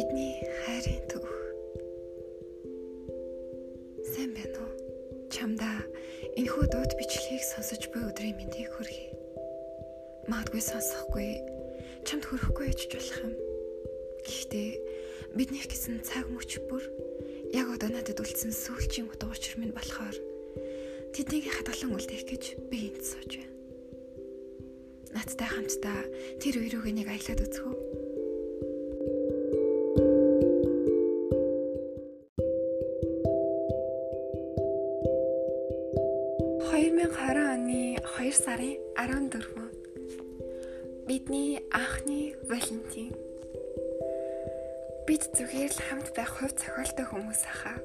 Бидний хайрын төв. Сайн байна уу? Чамдаа энэхүү дууд бичлэгийг сонсож буй өдрийн мэндийг хүргэе. Магадгүй сонсохгүй, чамд хүрэхгүй байж болох юм. Гэхдээ бидний гэсэн цаг мөч бүр яг одоо надад үлдсэн сүүлчийн утга учир минь болохоор тэднийг хадгалан үлдээх гэж би энд сууж байна. Надтай хамтдаа тэр үерүүг нэг аялаад үзэх үү? 2020 оны 2 сарын 14 бидний анхны Валентин. Бид зүгээр л хамт байх хувь цохиолтой хүмүүс ахаа.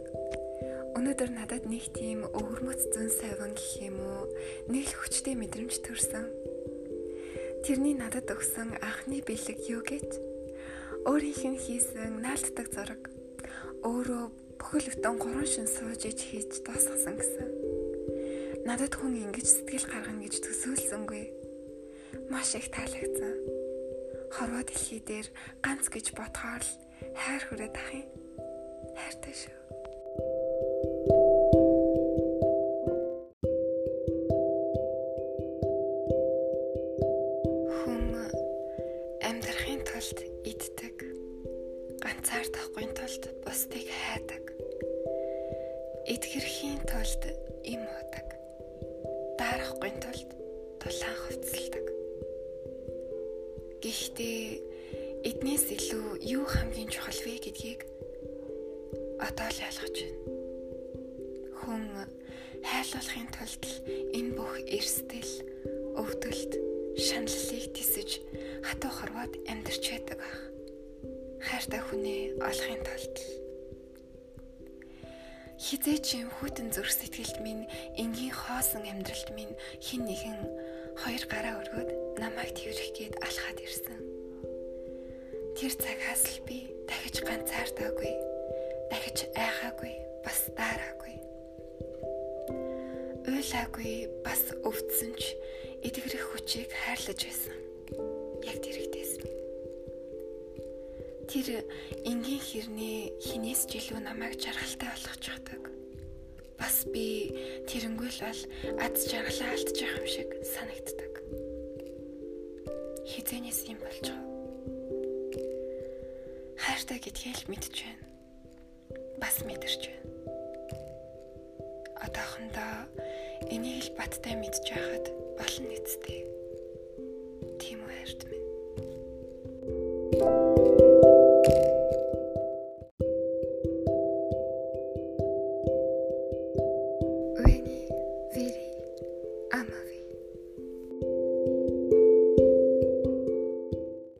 Өнөөдөр надад нэг тийм өвөрмөц зүүн сайван гэх юм уу, нэг л хүчтэй мэдрэмж төрсөн. Тэрний надад өгсөн анхны бэлэг юу гэж? Өөрийнх нь хийсэн наалтдаг зураг. Өөрөө бүхэл бүтэн гурван шин сууж иж хийж дуусгасан гэсэн надад хүн ингэж сэтгэл гаргана гэж төсөөлсөнгүй. Маш их таалагдсан. Хорвоо дэлхий дээр ганц гэж бодхоор л хайр хүрээд ах юм. Хайртай шүү. Хүн амьдрахын тулд иддэг. Ганцаардахгүй тулд бусдыг хайдаг. Эдгэрхийн тулд им удаг таарахгүй тулд дулаан хувцалдаг. Гэхдээ эднээс илүү юу хамгийн чухал вэ гэдгийг одоо л ойлгож байна. Хүн хайлуулахын тулд энэ бүх эрсдэл, өвдөлт, шаналлыг тисэж хатуу хорвоод амьдарч байдаг ах. Хайртай хүнээ олохын тулд хизээч юм хүтэн зүрх сэтгэлд минь энгийн хоосон амьдралд минь хин нэгэн хоёр гараа өргөд намайг тэрэх гээд алхаад ирсэн. Тэр цагаас л би дахиж ганцаардаагүй, дахиж айхаагүй, бас даараагүй. Уйлаагүй, бас өвдсөн ч эдгэрэх хүчийг хайрлаж байсан. Яг тэрэгтэйсэн. Тэр энгийн хэрнээ хинээс ч илүү намайг жаргалтай болгочихдаг. Бас би тэрнгүүл бол ад жаргалаа алдчих юм шиг санагддаг. Хизэнээс юм болж байгаа. Хайртай гэдгийг л мэдж байна. Бас мэдэрч байна. Одоохондоо энийг л баттай мэдж байхад болно нэцтэй.